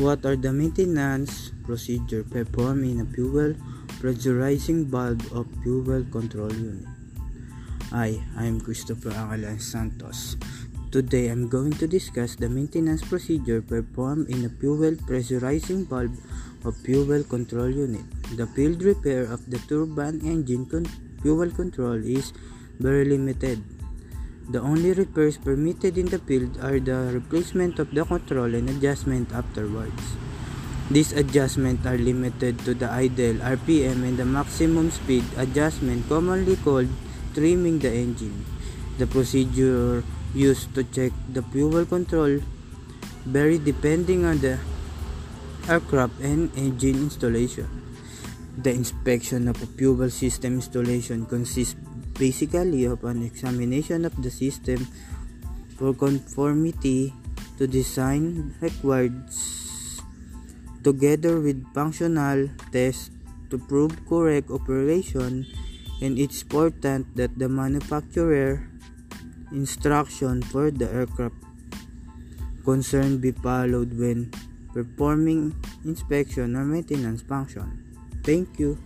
What are the maintenance procedure performed in a fuel pressurizing valve of fuel control unit? Hi, I am Christopher Angalan Santos. Today I'm going to discuss the maintenance procedure performed in a fuel pressurizing valve of fuel control unit. The field repair of the turbine engine con- fuel control is very limited. The only repairs permitted in the field are the replacement of the control and adjustment afterwards. These adjustments are limited to the idle RPM and the maximum speed adjustment commonly called trimming the engine. The procedure used to check the fuel control vary depending on the aircraft and engine installation. The inspection of a fuel system installation consists basically of an examination of the system for conformity to design required together with functional tests to prove correct operation and it's important that the manufacturer instruction for the aircraft concerned be followed when performing inspection or maintenance function. Thank you.